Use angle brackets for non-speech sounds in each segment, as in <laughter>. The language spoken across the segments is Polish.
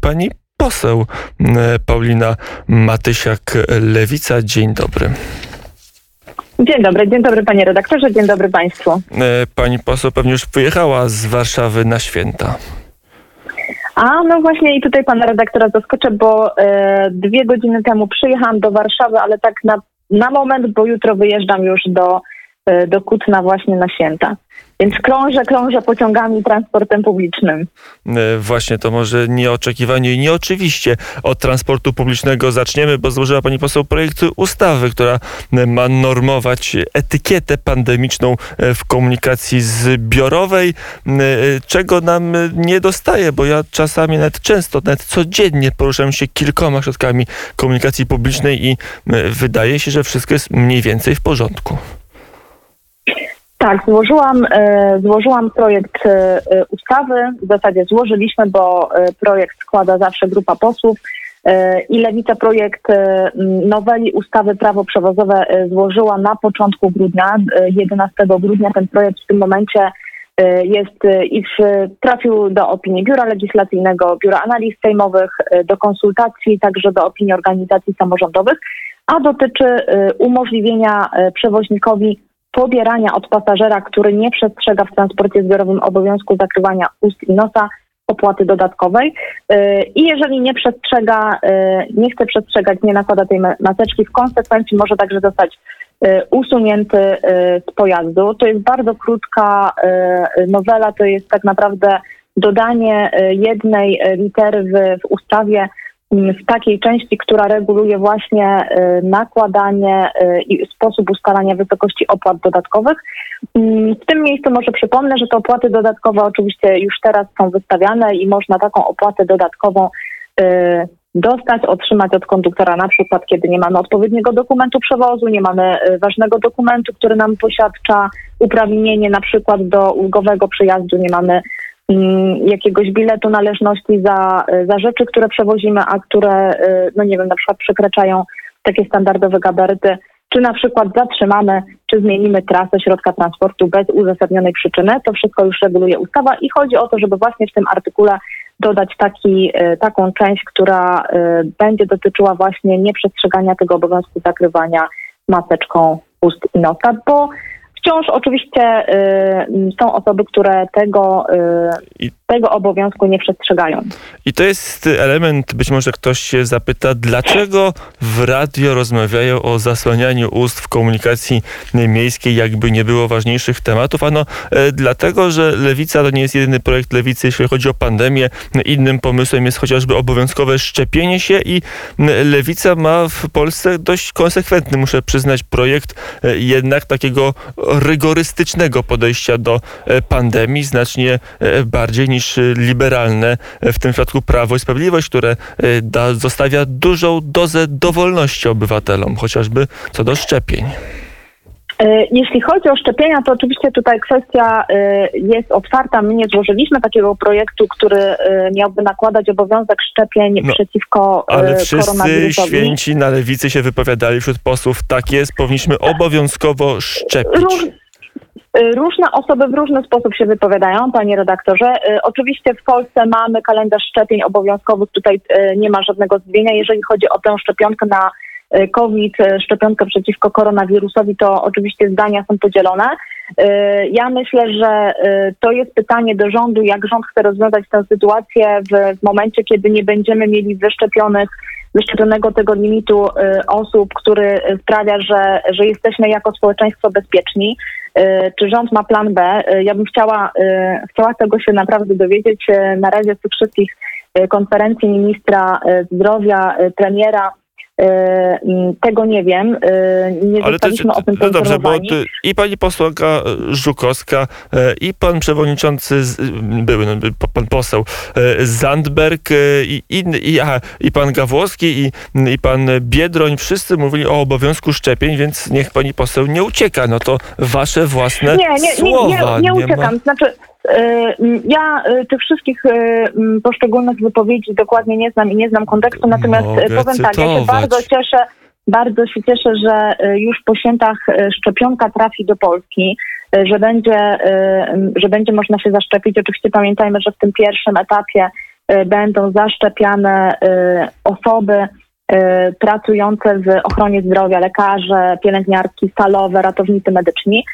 pani poseł Paulina Matysiak-Lewica. Dzień dobry. Dzień dobry, dzień dobry panie redaktorze, dzień dobry państwu. Pani poseł pewnie już wyjechała z Warszawy na święta. A no właśnie i tutaj pana redaktora zaskoczę, bo e, dwie godziny temu przyjechałam do Warszawy, ale tak na, na moment, bo jutro wyjeżdżam już do, e, do Kutna właśnie na święta. Więc krążę, krążę pociągami transportem publicznym. E, właśnie to może nieoczekiwanie i nieoczywiście od transportu publicznego zaczniemy, bo złożyła pani poseł projekt ustawy, która e, ma normować etykietę pandemiczną e, w komunikacji zbiorowej, czego nam nie dostaje, bo ja czasami nawet często, nawet codziennie poruszam się kilkoma środkami komunikacji publicznej i wydaje się, że wszystko jest mniej więcej w porządku. Tak, złożyłam, e, złożyłam projekt e, ustawy. W zasadzie złożyliśmy, bo e, projekt składa zawsze grupa posłów. I Lewica projekt noweli ustawy prawo przewozowe złożyła na początku grudnia, 11 grudnia. Ten projekt w tym momencie jest i trafił do opinii Biura Legislacyjnego, Biura Analiz Sejmowych, do konsultacji, także do opinii organizacji samorządowych, a dotyczy umożliwienia przewoźnikowi pobierania od pasażera, który nie przestrzega w transporcie zbiorowym obowiązku zakrywania ust i nosa, opłaty dodatkowej. Y, I jeżeli nie przestrzega, y, nie chce przestrzegać, nie nakłada tej maseczki, w konsekwencji może także zostać y, usunięty z pojazdu. To jest bardzo krótka nowela, to jest tak naprawdę dodanie jednej litery w, w ustawie, w takiej części, która reguluje właśnie y, nakładanie y, i sposób ustalania wysokości opłat dodatkowych. Mm, w tym miejscu może przypomnę, że te opłaty dodatkowe oczywiście już teraz są wystawiane i można taką opłatę dodatkową y, dostać, otrzymać od konduktora na przykład, kiedy nie mamy odpowiedniego dokumentu przewozu, nie mamy ważnego dokumentu, który nam poświadcza uprawnienie na przykład do ulgowego przyjazdu, nie mamy Mm, jakiegoś biletu należności za, za rzeczy, które przewozimy, a które, y, no nie wiem, na przykład przekraczają takie standardowe gabaryty, czy na przykład zatrzymamy, czy zmienimy trasę środka transportu bez uzasadnionej przyczyny. To wszystko już reguluje ustawa i chodzi o to, żeby właśnie w tym artykule dodać taki, y, taką część, która będzie dotyczyła właśnie nieprzestrzegania tego obowiązku zakrywania maseczką ust i nosa, bo Wciąż oczywiście y, są osoby, które tego, y, tego obowiązku nie przestrzegają. I to jest element, być może ktoś się zapyta, dlaczego w radio rozmawiają o zasłanianiu ust w komunikacji miejskiej, jakby nie było ważniejszych tematów? Ano e, dlatego, że Lewica to nie jest jedyny projekt Lewicy, jeśli chodzi o pandemię. Innym pomysłem jest chociażby obowiązkowe szczepienie się i Lewica ma w Polsce dość konsekwentny, muszę przyznać, projekt e, jednak takiego rygorystycznego podejścia do e, pandemii, znacznie e, bardziej niż liberalne, e, w tym przypadku Prawo i Sprawiedliwość, które da, zostawia dużą dozę dowolności obywatelom, chociażby co do szczepień. Jeśli chodzi o szczepienia, to oczywiście tutaj kwestia jest otwarta. My nie złożyliśmy takiego projektu, który miałby nakładać obowiązek szczepień no, przeciwko ale wszyscy święci na lewicy się wypowiadali wśród posłów. Tak jest, powinniśmy obowiązkowo szczepić. Róż różne osoby w różny sposób się wypowiadają, panie redaktorze. Oczywiście w Polsce mamy kalendarz szczepień obowiązkowych, tutaj nie ma żadnego zdziwienia. Jeżeli chodzi o tę szczepionkę na COVID, szczepionkę przeciwko koronawirusowi, to oczywiście zdania są podzielone. Ja myślę, że to jest pytanie do rządu, jak rząd chce rozwiązać tę sytuację w, w momencie, kiedy nie będziemy mieli wyszczepionych wyszczepionego tego limitu osób, który sprawia, że, że jesteśmy jako społeczeństwo bezpieczni. E, czy rząd ma plan B? E, ja bym chciała, e, chciała tego się naprawdę dowiedzieć. Na razie z tych wszystkich konferencji ministra zdrowia, premiera, tego nie wiem. Nie Ale zostaliśmy o tym No dobrze, bo ty, i pani posłanka Żukowska, i pan przewodniczący, były, no, pan poseł Zandberg, i, inny, i, aha, i pan Gawłowski, i, i pan Biedroń, wszyscy mówili o obowiązku szczepień, więc niech pani poseł nie ucieka. No to wasze własne nie, nie, słowa. Nie, nie, nie, nie uciekam. Ma... Znaczy, E, ja e, tych wszystkich e, poszczególnych wypowiedzi dokładnie nie znam i nie znam kontekstu, natomiast Mogę powiem cytować. tak, ja się bardzo cieszę, bardzo się cieszę, że już po świętach szczepionka trafi do Polski, że będzie, że będzie można się zaszczepić. Oczywiście pamiętajmy, że w tym pierwszym etapie będą zaszczepiane osoby pracujące w ochronie zdrowia, lekarze, pielęgniarki, stalowe, ratownicy medyczni.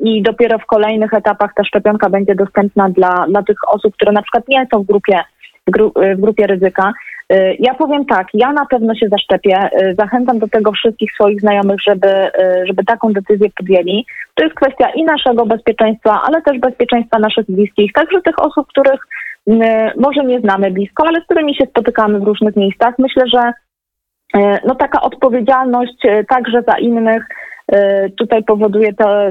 I dopiero w kolejnych etapach ta szczepionka będzie dostępna dla, dla tych osób, które na przykład nie są w grupie, w grupie ryzyka. Y, ja powiem tak, ja na pewno się zaszczepię. Zachęcam do tego wszystkich swoich znajomych, żeby, żeby taką decyzję podjęli. To jest kwestia i naszego bezpieczeństwa, ale też bezpieczeństwa naszych bliskich, także tych osób, których może nie znamy blisko, ale z którymi się spotykamy w różnych miejscach. Myślę, że no taka odpowiedzialność także za innych tutaj powoduje to,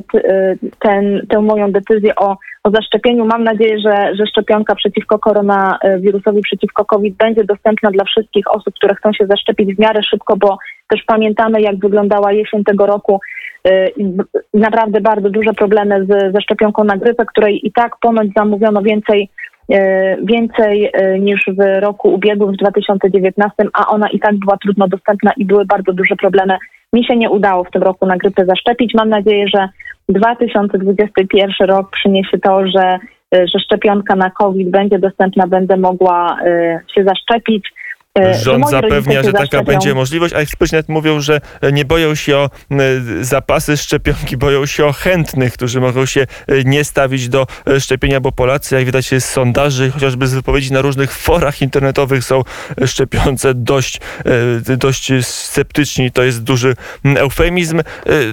ten, tę moją decyzję o o zaszczepieniu. Mam nadzieję, że, że szczepionka przeciwko koronawirusowi, przeciwko COVID będzie dostępna dla wszystkich osób, które chcą się zaszczepić w miarę szybko, bo też pamiętamy, jak wyglądała jesień tego roku. Y, naprawdę bardzo duże problemy z, ze szczepionką na grypę, której i tak ponoć zamówiono więcej więcej niż w roku ubiegłym, w 2019, a ona i tak była trudno dostępna i były bardzo duże problemy. Mi się nie udało w tym roku na grypę zaszczepić. Mam nadzieję, że 2021 rok przyniesie to, że, y, że szczepionka na COVID będzie dostępna, będę mogła y, się zaszczepić. E, Rząd zapewnia, że taka będzie możliwość, a eksperci nawet mówią, że nie boją się o zapasy szczepionki, boją się o chętnych, którzy mogą się e, nie stawić do e, szczepienia, bo Polacy, jak widać z sondaży, chociażby z wypowiedzi na różnych forach internetowych są szczepiące dość, dość sceptyczni. To jest duży eufemizm.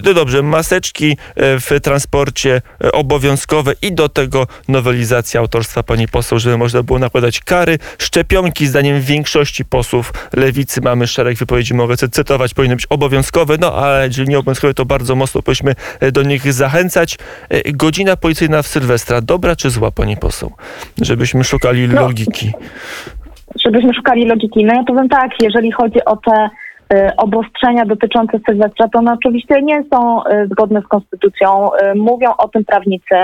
No dobrze, maseczki w transporcie obowiązkowe i do tego nowelizacja autorstwa pani poseł, żeby można było nakładać kary. Szczepionki zdaniem większości posłów lewicy mamy szereg wypowiedzi, mogę cytować, powinny być obowiązkowe, no ale jeżeli nie obowiązkowe, to bardzo mocno powinniśmy e, do nich zachęcać. E, godzina policyjna w Sylwestra, dobra czy zła, pani poseł? Żebyśmy szukali no, logiki. Żebyśmy szukali logiki. No ja powiem tak, jeżeli chodzi o te y, obostrzenia dotyczące Sylwestra, to one oczywiście nie są zgodne z konstytucją. Mówią o tym prawnicy.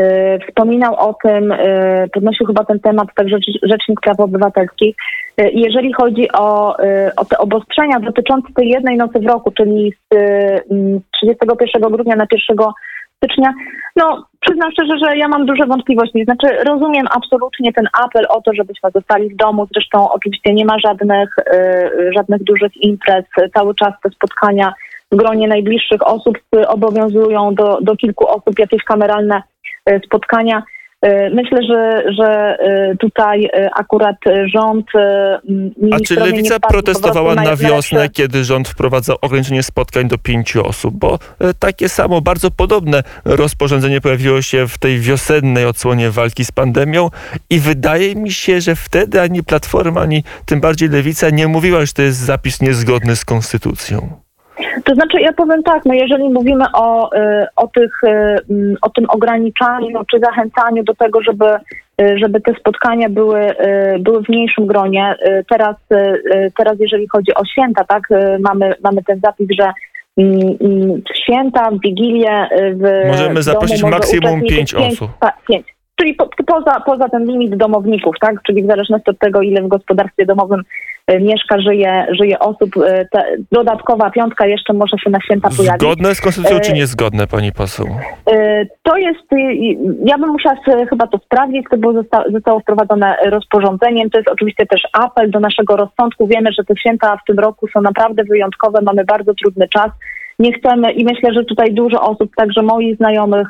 Y, wspominał o tym, y, podnosił chyba ten temat także Rzecznik Praw Obywatelskich. Y, jeżeli chodzi o, o te obostrzenia dotyczące tej jednej nocy w roku, czyli z 31 mm, grudnia na 1 stycznia, no przyznam szczerze, że ja mam duże wątpliwości. Znaczy rozumiem absolutnie ten apel o to, żebyśmy zostali w domu. Zresztą oczywiście nie ma żadnych, żadnych dużych imprez. Cały czas te spotkania w gronie najbliższych osób obowiązują do, do kilku osób jakieś kameralne spotkania. E, myślę, że, że e, tutaj akurat rząd. A czy lewica protestowała na wiosnę, kiedy rząd wprowadzał ograniczenie spotkań do pięciu osób? Bo takie samo, bardzo podobne rozporządzenie pojawiło się w tej wiosennej odsłonie walki z pandemią i wydaje mi się, że wtedy ani Platforma, ani tym bardziej lewica nie mówiła, że to jest zapis niezgodny z konstytucją. To znaczy, ja powiem tak, no jeżeli mówimy o, y, o, tych, y, mm, o tym ograniczaniu czy zachęcaniu do tego, żeby, y, żeby te spotkania były, były w mniejszym gronie, teraz, teraz jeżeli chodzi o święta, tak, mamy, mamy ten zapis, że mm, mm, w święta, w Wigilię w Możemy zaprosić maksimum pięć osób. Pięć. Czyli po, poza, poza ten limit domowników, tak? Czyli w zależności od tego, ile w gospodarstwie domowym mieszka, żyje, żyje osób, e, te, dodatkowa piątka jeszcze może się na święta pojawić. Zgodne z konstytucją czy niezgodne, pani poseł? To jest, ja bym musiała chyba to sprawdzić, to było zosta, zostało wprowadzone rozporządzeniem. To jest oczywiście też apel do naszego rozsądku. Wiemy, że te święta w tym roku są naprawdę wyjątkowe, mamy bardzo trudny czas. Nie chcemy i myślę, że tutaj dużo osób, także moich znajomych,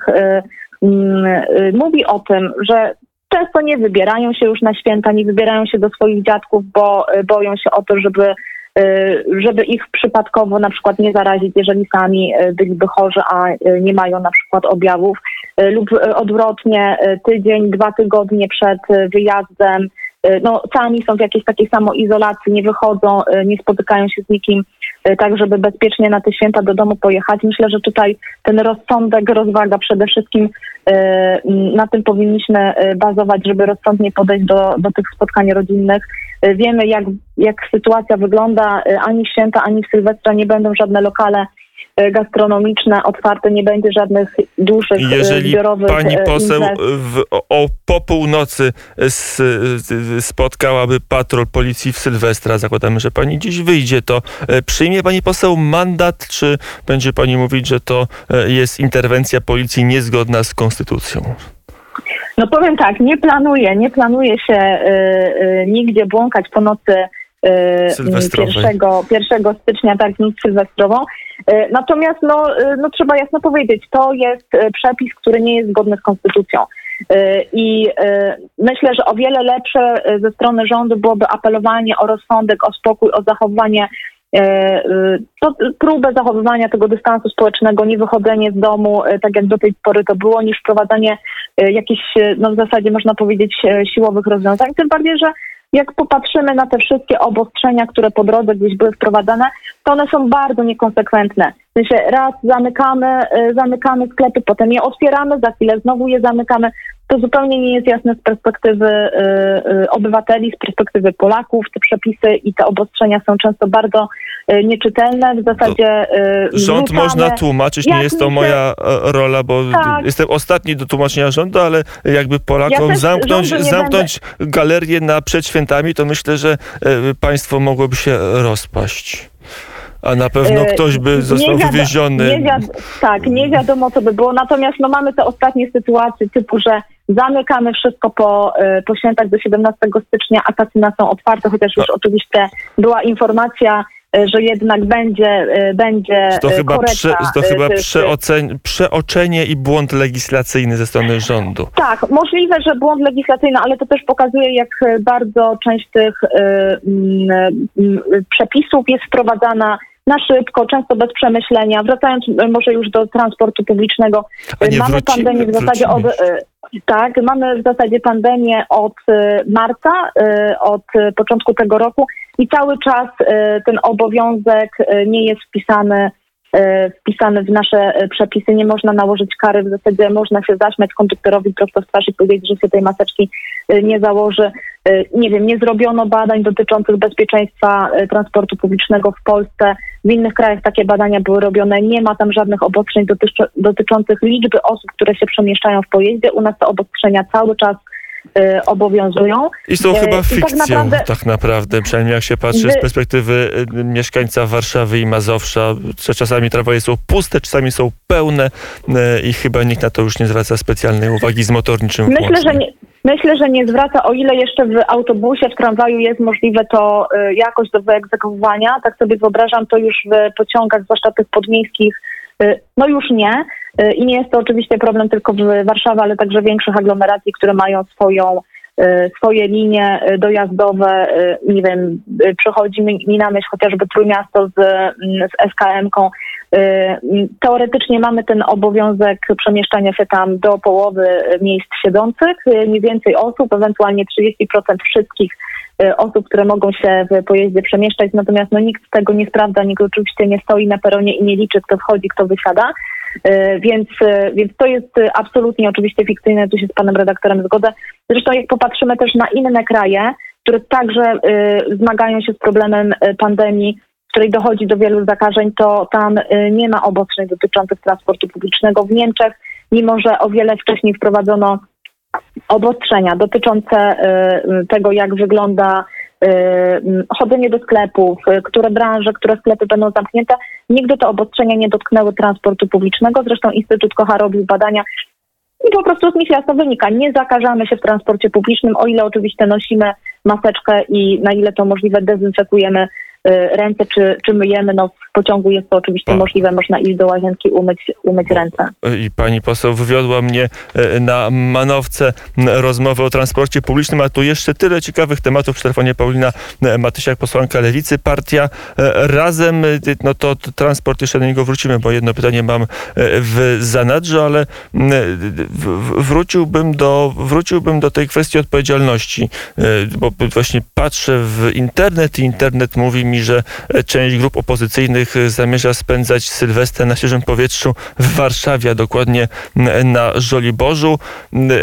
Mm, y, mówi o tym, że często nie wybierają się już na święta, nie wybierają się do swoich dziadków, bo y, boją się o to, żeby y, żeby ich przypadkowo na przykład nie zarazić, jeżeli sami byliby chorzy, a nie mają na przykład objawów, lub odwrotnie, tydzień, dwa tygodnie przed wyjazdem, no sami są w jakiejś takiej samoizolacji, nie wychodzą, nie spotykają się z nikim, tak żeby bezpiecznie na te święta do domu pojechać. Myślę, że tutaj ten rozsądek, rozwaga przede wszystkim na tym powinniśmy bazować, żeby rozsądnie podejść do, do tych spotkań rodzinnych. Wiemy, jak, jak sytuacja wygląda. Ani święta, ani w Sylwestra nie będą żadne lokale gastronomiczne otwarte, nie będzie żadnych dużych Jeżeli zbiorowych pani poseł w, o, po północy s, spotkałaby patrol policji w Sylwestra, zakładamy, że pani dziś wyjdzie, to przyjmie pani poseł mandat, czy będzie pani mówić, że to jest interwencja policji niezgodna z konstytucją? No powiem tak, nie planuję, nie planuję się y, y, nigdzie błąkać po nocy Sylwestrowej. 1, 1 stycznia, tak, w noc sylwestrową. Y, Natomiast no, y, no trzeba jasno powiedzieć, to jest przepis, który nie jest zgodny z konstytucją. I myślę, że o wiele lepsze ze strony rządu byłoby apelowanie o rozsądek, o spokój, o zachowanie to, próbę zachowywania tego dystansu społecznego, nie wychodzenie z domu, tak jak do tej pory to było, niż wprowadzanie jakichś, no w zasadzie można powiedzieć, siłowych rozwiązań. Tym bardziej, że jak popatrzymy na te wszystkie obostrzenia, które po drodze gdzieś były wprowadzane, to one są bardzo niekonsekwentne. W sensie raz zamykamy, y, zamykamy sklepy, potem je otwieramy, za chwilę znowu je zamykamy. To zupełnie nie jest jasne z perspektywy y, y, obywateli, z perspektywy Polaków. Te przepisy i te obostrzenia są często bardzo y, nieczytelne. W zasadzie y, Rząd można tłumaczyć, nie jest to moja e, rola, bo Tak. jestem ostatni do tłumaczenia rządu, ale jakby Polakom też zamknąć, nie zamknąć galerię na przed świętami, to myślę, że e, państwo mogłoby się rozpaść. A na pewno E, ktoś by nie został wiado- wywieziony. Nie tak, nie wiadomo co by było. Natomiast no, mamy te ostatnie sytuacje typu, że zamykamy wszystko po, e, po świętach do 17 stycznia, a kasyna są otwarte, chociaż już oczywiście była informacja, e, że jednak będzie, e, będzie To chyba, prze, to chyba przeocen, przeoczenie i błąd legislacyjny ze strony rządu. Tak, możliwe, że błąd legislacyjny, ale to też pokazuje, jak bardzo część tych e, mm, mm, przepisów jest wprowadzana na szybko, często bez przemyślenia. Wracając e, może już do transportu publicznego, nie mamy wrócimy- pandemię w zasadzie od, e, tak, mamy w zasadzie pandemię od e, marca, e, od e, początku tego roku i cały czas e, ten obowiązek e, nie jest wpisany e, wpisany w nasze e, przepisy. Nie można nałożyć kary, w zasadzie można się zaśmiać konduktorowi prosto w twarz i powiedzieć, że się tej maseczki e, nie założy. E, Nie wiem, nie zrobiono badań dotyczących bezpieczeństwa e, transportu publicznego w Polsce. W innych krajach takie badania były robione. Nie ma tam żadnych obostrzeń dotyczy- dotyczących liczby osób, które się przemieszczają w pojeździe. U nas te obostrzenia cały czas obowiązują. I są E, chyba tak fikcją, naprawdę- tak naprawdę, przynajmniej jak się patrzy z Wy- perspektywy y, mieszkańca Warszawy i Mazowsza, że czasami tramwaje są puste, czasami są pełne y, i chyba nikt na to już nie zwraca specjalnej uwagi z motorniczym Myślę, włącznie. że nie. Myślę, że nie zwraca, o ile jeszcze w autobusie, w tramwaju jest możliwe to y, jakoś do wyegzekwowania. Tak sobie wyobrażam, to już w pociągach, zwłaszcza tych podmiejskich, y, no już nie. Y, I nie jest to oczywiście problem tylko w Warszawie, ale także większych aglomeracji, które mają swoją y, swoje linie y, dojazdowe, y, nie wiem, y, przychodzi mi mi na myśl chociażby Trójmiasto z, mm, z SKM-ką. Y, Teoretycznie mamy ten obowiązek przemieszczania się tam do połowy miejsc siedzących, y, mniej więcej osób, ewentualnie 30% wszystkich y, osób, które mogą się w pojeździe przemieszczać, natomiast no, nikt tego nie sprawdza, nikt oczywiście nie stoi na peronie i nie liczy, kto wchodzi, kto wysiada. Więc, więc to jest absolutnie oczywiście fikcyjne, tu się z panem redaktorem zgodzę. Zresztą jak popatrzymy też na inne kraje, które także zmagają się z problemem pandemii, której dochodzi do wielu zakażeń, to tam y, nie ma obostrzeń dotyczących transportu publicznego. W Niemczech, mimo że o wiele wcześniej wprowadzono obostrzenia dotyczące y, tego, jak wygląda y, chodzenie do sklepów, y, które branże, które sklepy będą zamknięte. Nigdy te obostrzenia nie dotknęły transportu publicznego. Zresztą Instytut Kocha robił badania i po prostu z nich jasno wynika, nie zakażamy się w transporcie publicznym, o ile oczywiście nosimy maseczkę i na ile to możliwe dezynfekujemy y, ręce czy, czy myjemy. No w pociągu jest to oczywiście O. możliwe, można iść do łazienki, umyć, umyć ręce. I pani poseł wywiodła mnie e, na manowce rozmowy o transporcie publicznym, a tu jeszcze tyle ciekawych tematów przy telefonie Paulina Matysiak, posłanka Lewicy. Partia razem, no to transport, jeszcze do niego wrócimy, bo jedno pytanie mam w zanadrzu, ale wróciłbym do, wróciłbym do tej kwestii odpowiedzialności, bo właśnie patrzę w internet i internet mówi mi, że e, część grup opozycyjnych e, zamierza spędzać Sylwestrę na świeżym powietrzu w Warszawie, a dokładnie na Żoliborzu.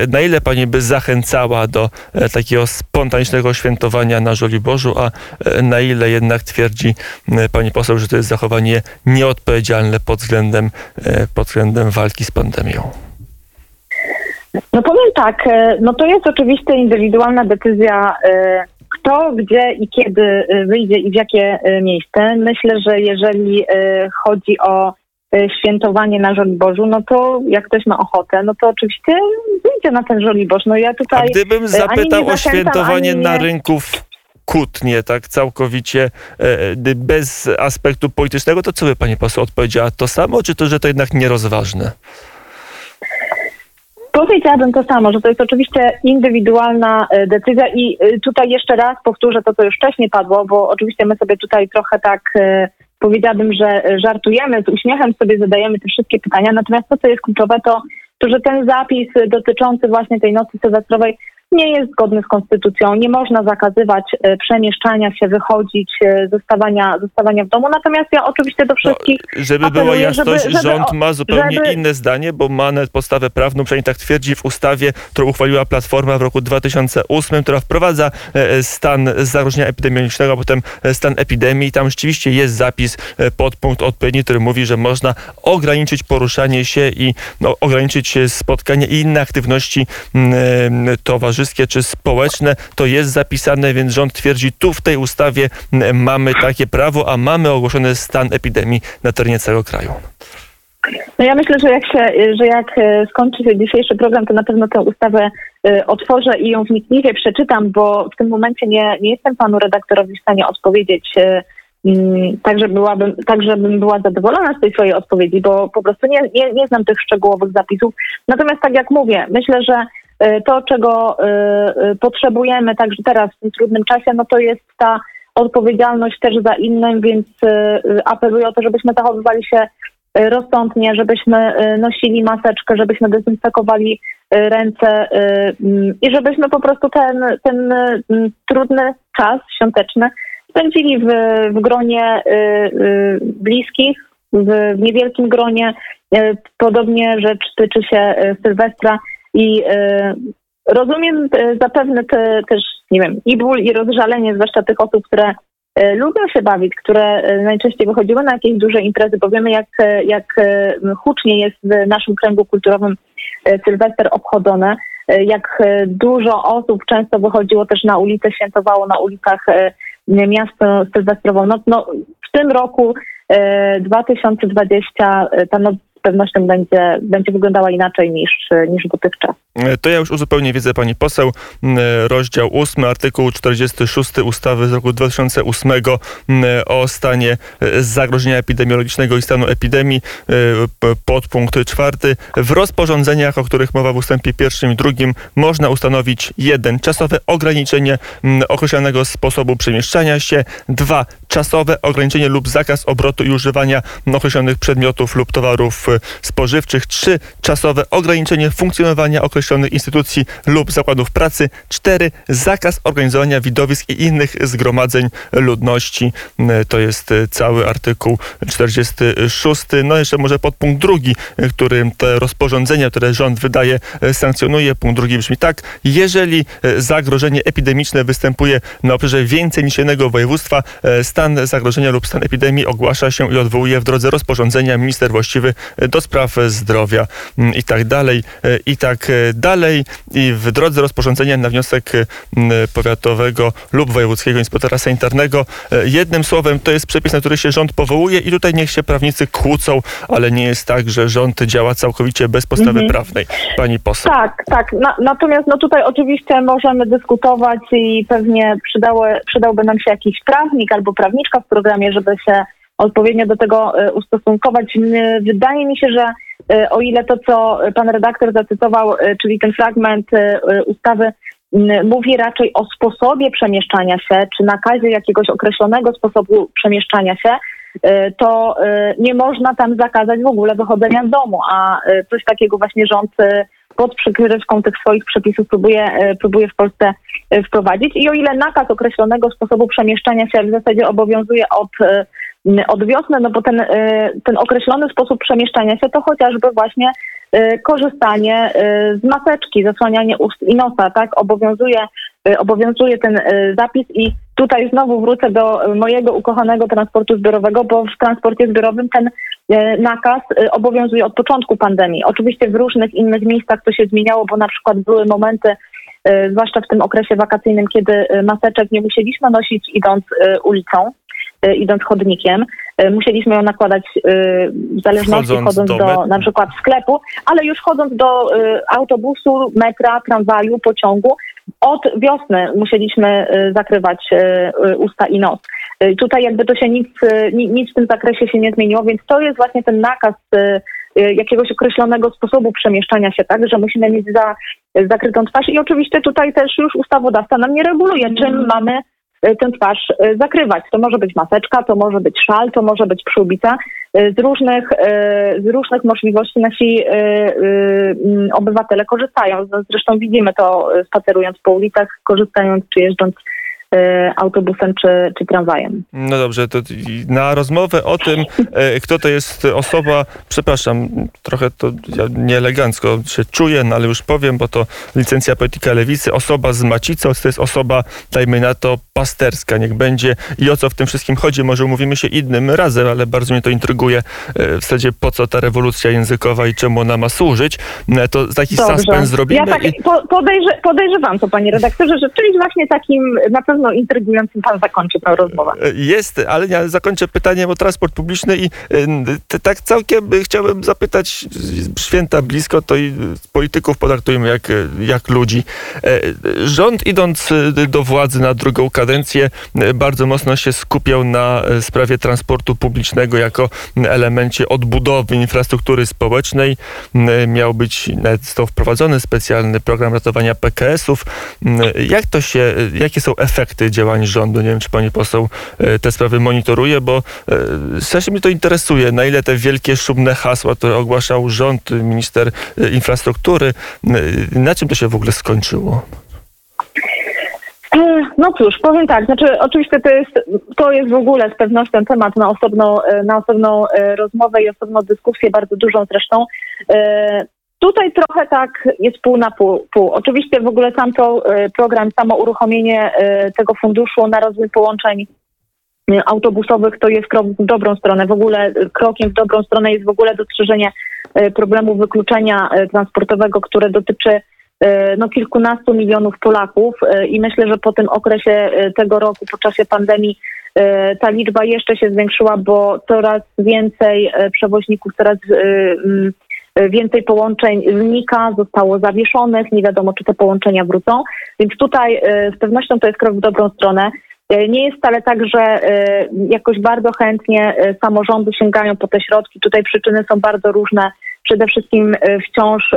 Na ile pani by zachęcała do e, takiego spontanicznego świętowania na Żoliborzu, a na ile jednak twierdzi pani poseł, że to jest zachowanie nieodpowiedzialne pod względem, pod względem walki z pandemią? No powiem tak, no to jest oczywiście indywidualna decyzja, kto, gdzie i kiedy e, wyjdzie i w jakie e, miejsce. Myślę, że jeżeli e, chodzi o świętowanie na Żoliborzu, no to jak ktoś ma ochotę, no to oczywiście wyjdzie na ten Żoliborz. No ja tutaj... A gdybym zapytał o świętowanie na rynku Kutnie, tak całkowicie bez aspektu politycznego, to co by pani poseł odpowiedziała? To samo, czy to, że to jednak nierozważne? Powiedziałabym to samo, że to jest oczywiście indywidualna e, decyzja i e, tutaj jeszcze raz powtórzę to, co już wcześniej padło, bo oczywiście my sobie tutaj trochę tak e, powiedziałabym, że żartujemy, z uśmiechem sobie zadajemy te wszystkie pytania, natomiast to, co jest kluczowe, to, to że ten zapis dotyczący właśnie tej nocy sylwestrowej nie jest zgodny z konstytucją. Nie można zakazywać e, przemieszczania się, wychodzić, e, zostawania, zostawania w domu. Natomiast ja oczywiście do no, wszystkich. No, żeby była jasność, żeby, żeby, rząd ma zupełnie żeby... inne zdanie, bo ma podstawę prawną, przynajmniej tak twierdzi w ustawie, którą uchwaliła Platforma w roku 2008, która wprowadza e, stan zagrożenia epidemiologicznego, a potem stan epidemii. Tam rzeczywiście jest zapis, podpunkt odpowiedni, który mówi, że można ograniczyć poruszanie się i no, ograniczyć spotkania i inne aktywności towarzyskie towarzyskie czy społeczne, to jest zapisane, więc rząd twierdzi, tu w tej ustawie mamy takie prawo, a mamy ogłoszony stan epidemii na terenie całego kraju. No ja myślę, że jak się, że jak e, skończy się dzisiejszy program, to na pewno tę ustawę e, otworzę i ją wnikliwie przeczytam, bo w tym momencie nie, nie jestem panu redaktorowi w stanie odpowiedzieć e, tak, że byłabym, tak, żebym była zadowolona z tej swojej odpowiedzi, bo po prostu nie, nie, nie znam tych szczegółowych zapisów. Natomiast tak jak mówię, myślę, że to, czego e, e, potrzebujemy także teraz w tym trudnym czasie, no to jest ta odpowiedzialność też za innym, więc apeluję o to, żebyśmy zachowywali się rozsądnie, żebyśmy nosili maseczkę, żebyśmy dezynfekowali ręce i żebyśmy po prostu ten, ten trudny czas świąteczny spędzili w, w gronie bliskich, w, w niewielkim gronie. Podobnie rzecz tyczy się Sylwestra. I e, rozumiem e, zapewne te, też, nie wiem, i ból, i rozżalenie, zwłaszcza tych osób, które e, lubią się bawić, które najczęściej wychodziły na jakieś duże imprezy, bo wiemy, jak, jak hucznie jest w naszym kręgu kulturowym Sylwester obchodzone, jak dużo osób często wychodziło też na ulicę, świętowało na ulicach miasto sylwestrową noc. No, w tym roku 2020 ta noc pewnością będzie, będzie wyglądała inaczej niż, niż dotychczas. To ja już uzupełnię wiedzę pani poseł. Rozdział 8, artykuł 46 ustawy z roku 2008 o stanie e, zagrożenia epidemiologicznego i stanu epidemii, e, podpunkt czwarty. W rozporządzeniach, o których mowa w ustępie pierwszym i drugim, można ustanowić jeden czasowe ograniczenie określonego sposobu przemieszczania się, dwa czasowe ograniczenie lub zakaz obrotu i używania określonych przedmiotów lub towarów e, spożywczych, trzy czasowe ograniczenie funkcjonowania określonych określonych instytucji lub zakładów pracy. cztery Zakaz organizowania widowisk i innych zgromadzeń ludności. E, to jest e, cały artykuł 46. No jeszcze może podpunkt drugi, e, który te rozporządzenia, które rząd wydaje, sankcjonuje. Punkt drugi brzmi tak. Jeżeli zagrożenie epidemiczne występuje na obszarze więcej niż jednego województwa, stan zagrożenia lub stan epidemii ogłasza się i odwołuje w drodze rozporządzenia minister właściwy do spraw zdrowia mm, i tak dalej. I tak dalej i w drodze rozporządzenia na wniosek powiatowego lub wojewódzkiego inspektora sanitarnego. E, jednym słowem, to jest przepis, na który się rząd powołuje i tutaj niech się prawnicy kłócą, ale nie jest tak, że rząd działa całkowicie bez podstawy mhm. prawnej. Pani poseł. Tak, tak. Na, natomiast no tutaj oczywiście możemy dyskutować i pewnie przydało, przydałby nam się jakiś prawnik albo prawniczka w programie, żeby się odpowiednio do tego e, ustosunkować. Wydaje mi się, że o ile to, co pan redaktor zacytował, e, czyli ten fragment e, ustawy, mówi raczej o sposobie przemieszczania się, czy nakazie jakiegoś określonego sposobu przemieszczania się, to nie można tam zakazać w ogóle wychodzenia z domu, a coś takiego właśnie rząd pod przykrywką tych swoich przepisów próbuje, próbuje w Polsce wprowadzić. I o ile nakaz określonego sposobu przemieszczania się w zasadzie obowiązuje od od wiosny, no bo ten, y, ten określony sposób przemieszczania się to chociażby właśnie y, korzystanie y, z maseczki, zasłanianie ust i nosa, tak? Obowiązuje, obowiązuje ten zapis i tutaj znowu wrócę do mojego ukochanego transportu zbiorowego, bo w transporcie zbiorowym ten nakaz obowiązuje od początku pandemii. Oczywiście w różnych innych miejscach to się zmieniało, bo na przykład były momenty, zwłaszcza w tym okresie wakacyjnym, kiedy maseczek nie musieliśmy nosić idąc ulicą. Y, idąc chodnikiem. Musieliśmy ją nakładać w zależności chodząc, chodząc do, do na przykład sklepu, ale już chodząc do autobusu, metra, tramwaju, pociągu, od wiosny musieliśmy zakrywać usta i nos. Tutaj jakby to się nic, nic w tym zakresie się nie zmieniło, więc to jest właśnie ten nakaz Y, jakiegoś określonego sposobu przemieszczania się, tak, że musimy mieć za, zakrytą twarz i oczywiście tutaj też już ustawodawca nam nie reguluje, czym mamy y, tę twarz y, zakrywać. To może być maseczka, to może być szal, to może być przyłbica. Z różnych, z różnych możliwości nasi mm, obywatele korzystają. Zresztą widzimy to spacerując po ulicach, korzystając czy jeżdżąc autobusem czy, czy tramwajem. No dobrze, to na rozmowę o tym, e, kto to jest osoba, przepraszam, trochę to ja nieelegancko się czuję, no ale już powiem, bo to licencja polityka lewicy, osoba z Macicą, to jest osoba, dajmy na to, pasterska, niech będzie. I o co w tym wszystkim chodzi? Może umówimy się innym razem, ale bardzo mnie to intryguje e, w zasadzie po co ta rewolucja językowa i czemu ona ma służyć. To taki Dobrze. suspens zrobimy. Ja tak, i... podejrze, podejrzewam to, panie redaktorze, że czymś właśnie takim na pewno pewno intrygującym pan zakończy tę rozmowę. Jest, ale ja zakończę pytaniem o transport publiczny i y, tak całkiem chciałbym zapytać, święta blisko, to i polityków potraktujemy jak, jak ludzi. E, rząd idąc do władzy na drugą kadencję bardzo mocno się skupiał na sprawie transportu publicznego jako elemencie odbudowy infrastruktury społecznej. Miał być, nawet został wprowadzony specjalny program ratowania PKS-ów. Jak to się, jakie są efekty efekty działań rządu. Nie wiem, czy pani poseł e, te sprawy monitoruje, bo e, strasznie mnie to interesuje, na ile te wielkie, szumne hasła, które ogłaszał rząd, minister e, infrastruktury, na czym to się w ogóle skończyło? No cóż, powiem tak, znaczy oczywiście to jest, to jest w ogóle z pewnością temat na osobną, na osobną rozmowę i osobną dyskusję, bardzo dużą zresztą. Tutaj trochę tak jest pół na pół. pół. Oczywiście w ogóle sam to e, program, samo uruchomienie e, tego funduszu na rozwój połączeń e, autobusowych to jest krok w dobrą stronę. W ogóle krokiem w dobrą stronę jest w ogóle dostrzeżenie problemu wykluczenia transportowego, które dotyczy no, kilkunastu milionów Polaków i myślę, że po tym okresie tego roku, po czasie pandemii, ta liczba jeszcze się zwiększyła, bo coraz więcej przewoźników, coraz więcej połączeń znika, zostało zawieszonych, nie wiadomo, czy te połączenia wrócą. Więc tutaj e, z pewnością to jest krok w dobrą stronę. E, nie jest wcale tak, że jakoś bardzo chętnie samorządy sięgają po te środki. Tutaj przyczyny są bardzo różne. Przede wszystkim wciąż,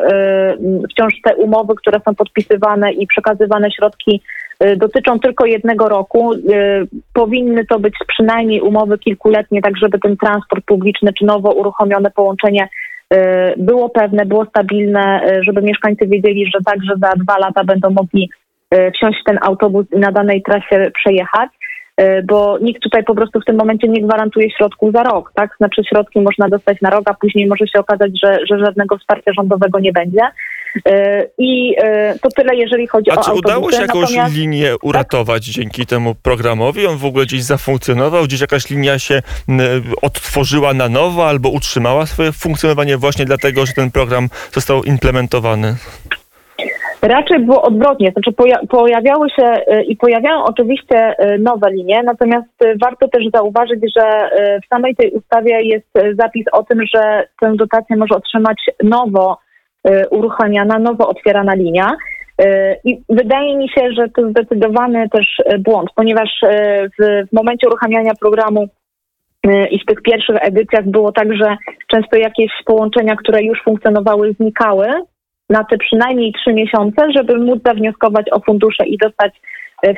wciąż te umowy, które są podpisywane i przekazywane środki dotyczą tylko jednego roku. Powinny to być przynajmniej umowy kilkuletnie, tak żeby ten transport publiczny czy nowo uruchomione połączenie Y, było pewne, było stabilne, y, żeby mieszkańcy wiedzieli, że także za dwa lata będą mogli y, wsiąść w ten autobus i na danej trasie przejechać, bo nikt tutaj po prostu w tym momencie nie gwarantuje środków za rok, tak? Znaczy środki można dostać na rok, a później może się okazać, że, że żadnego wsparcia rządowego nie będzie. E, I e, to tyle, jeżeli chodzi A o czy udało się jakąś Natomiast... linię tak? uratować tak? dzięki temu programowi? On w ogóle gdzieś zafunkcjonował? Gdzieś jakaś linia się odtworzyła na nowo albo utrzymała swoje funkcjonowanie właśnie dlatego, że ten program został implementowany? Raczej było odwrotnie, znaczy pojawiały się e, i pojawiają oczywiście nowe linie, natomiast warto też zauważyć, że w samej tej ustawie jest zapis o tym, że tę dotację może otrzymać nowo uruchamiana, nowo otwierana linia. Y, I wydaje mi się, że to zdecydowany też y, błąd, ponieważ w, w momencie uruchamiania programu i w tych pierwszych edycjach było tak, że często jakieś połączenia, które już funkcjonowały, znikały na te przynajmniej trzy miesiące, żeby móc zawnioskować o fundusze i dostać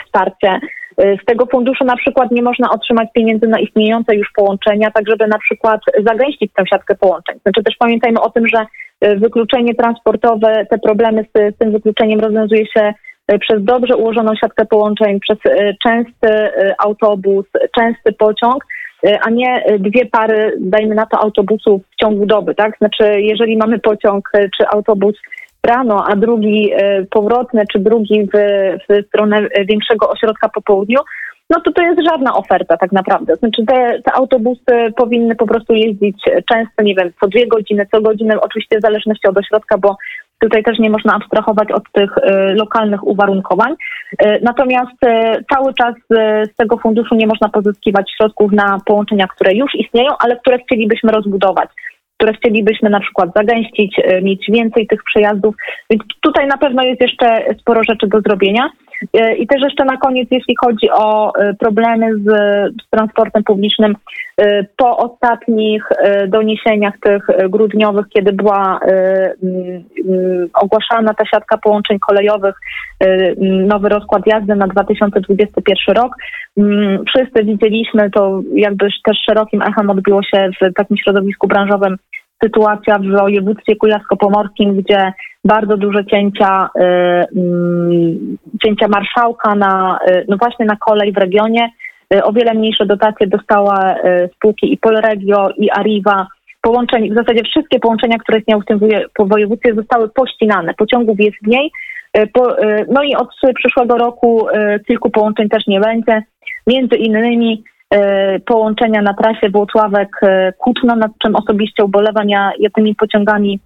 wsparcie. Z tego funduszu na przykład nie można otrzymać pieniędzy na istniejące już połączenia, tak żeby na przykład zagęścić tę siatkę połączeń. Znaczy też pamiętajmy o tym, że E, wykluczenie transportowe, te problemy z, z tym wykluczeniem rozwiązuje się e, przez dobrze ułożoną siatkę połączeń, przez częsty autobus, częsty pociąg, a nie dwie pary, dajmy na to, autobusów w ciągu doby, tak? Znaczy, jeżeli mamy pociąg czy autobus rano, a drugi powrotny, czy drugi w, w stronę większego ośrodka po południu, no to to jest żadna oferta tak naprawdę. Znaczy te, te autobusy powinny po prostu jeździć często, nie wiem, co dwie godziny, co godzinę, oczywiście w zależności od ośrodka, bo Tutaj też nie można abstrahować od tych e, lokalnych uwarunkowań. E, Natomiast e, cały czas e, z tego funduszu nie można pozyskiwać środków na połączenia, które już istnieją, ale które chcielibyśmy rozbudować które chcielibyśmy na przykład zagęścić, e, mieć więcej tych przejazdów. Więc tutaj na pewno jest jeszcze sporo rzeczy do zrobienia. E, I też jeszcze na koniec, jeśli chodzi o e, problemy z, z transportem publicznym, e, po ostatnich doniesieniach tych grudniowych, kiedy była ogłaszana ta siatka połączeń kolejowych, nowy rozkład jazdy na 2021 rok, wszyscy widzieliśmy to jakby też szerokim echem odbiło się w takim środowisku branżowym sytuacja w województwie kujawsko-pomorskim, gdzie bardzo duże cięcia, y, mm, cięcia marszałka na, y, no właśnie na kolej w regionie. Y, O wiele mniejsze dotacje dostała spółki i Polregio, i Arriva. Połączeń, w zasadzie wszystkie połączenia, które istniały w tym województwie zostały pościnane. Pociągów jest mniej. No i od przyszłego roku kilku połączeń też nie będzie. Między innymi połączenia na trasie Włocławek-Kutno, nad czym osobiście ubolewam. Ja, ja tymi pociągami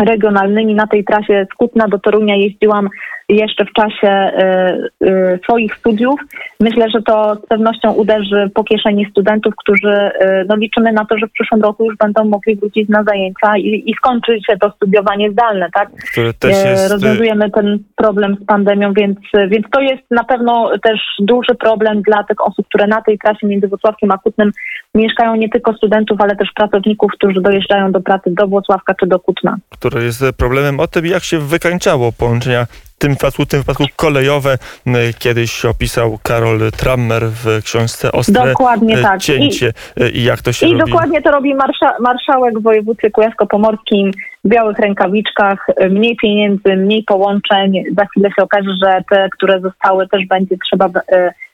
regionalnymi na tej trasie z Kutna do Torunia jeździłam jeszcze w czasie e, e, swoich studiów. Myślę, że to z pewnością uderzy po kieszeni studentów, którzy e, no, liczymy na to, że w przyszłym roku już będą mogli wrócić na zajęcia i, i skończy się to studiowanie zdalne, tak? Które też E, jest... y, rozwiązujemy ten problem z pandemią, więc, więc to jest na pewno też duży problem dla tych osób, które na tej trasie między Wrocławkiem a Kutnem mieszkają, nie tylko studentów, ale też pracowników, którzy dojeżdżają do pracy do Włocławka czy do Kutna. które jest problemem o tym, jak się wykańczało połączenia tym wypadku, tym wypadku kolejowe. Y, Kiedyś opisał Karol Trammer w książce Ostre Dokładnie y, tak. cięcie y, i jak to się I robi. dokładnie to robi marsza, marszałek w województwie kujawsko-pomorskim w białych rękawiczkach, mniej pieniędzy, mniej połączeń. Za chwilę się okaże, że te, które zostały też będzie trzeba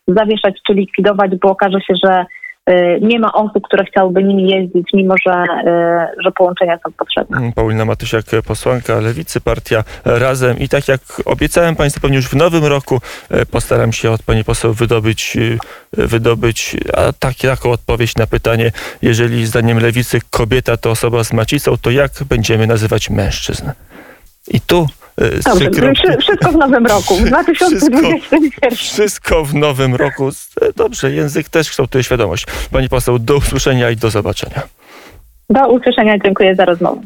zawieszać czy likwidować, bo okaże się, że nie ma osób, które chciałyby nimi jeździć, mimo że, y, że połączenia są potrzebne. Mm, Paulina Matysiak, posłanka Lewicy, partia Razem. I tak jak obiecałem Państwu, pewnie już w nowym roku e, postaram się od Pani poseł wydobyć, e, wydobyć tak, taką odpowiedź na pytanie, jeżeli zdaniem Lewicy kobieta to osoba z macicą, to jak będziemy nazywać mężczyzn? I tu e, Dobrze, wszystko w nowym roku, w <laughs> 2021. Wszystko w nowym roku. E, Dobrze, język też kształtuje świadomość. Pani poseł, do usłyszenia i do zobaczenia. Do usłyszenia, dziękuję za rozmowę.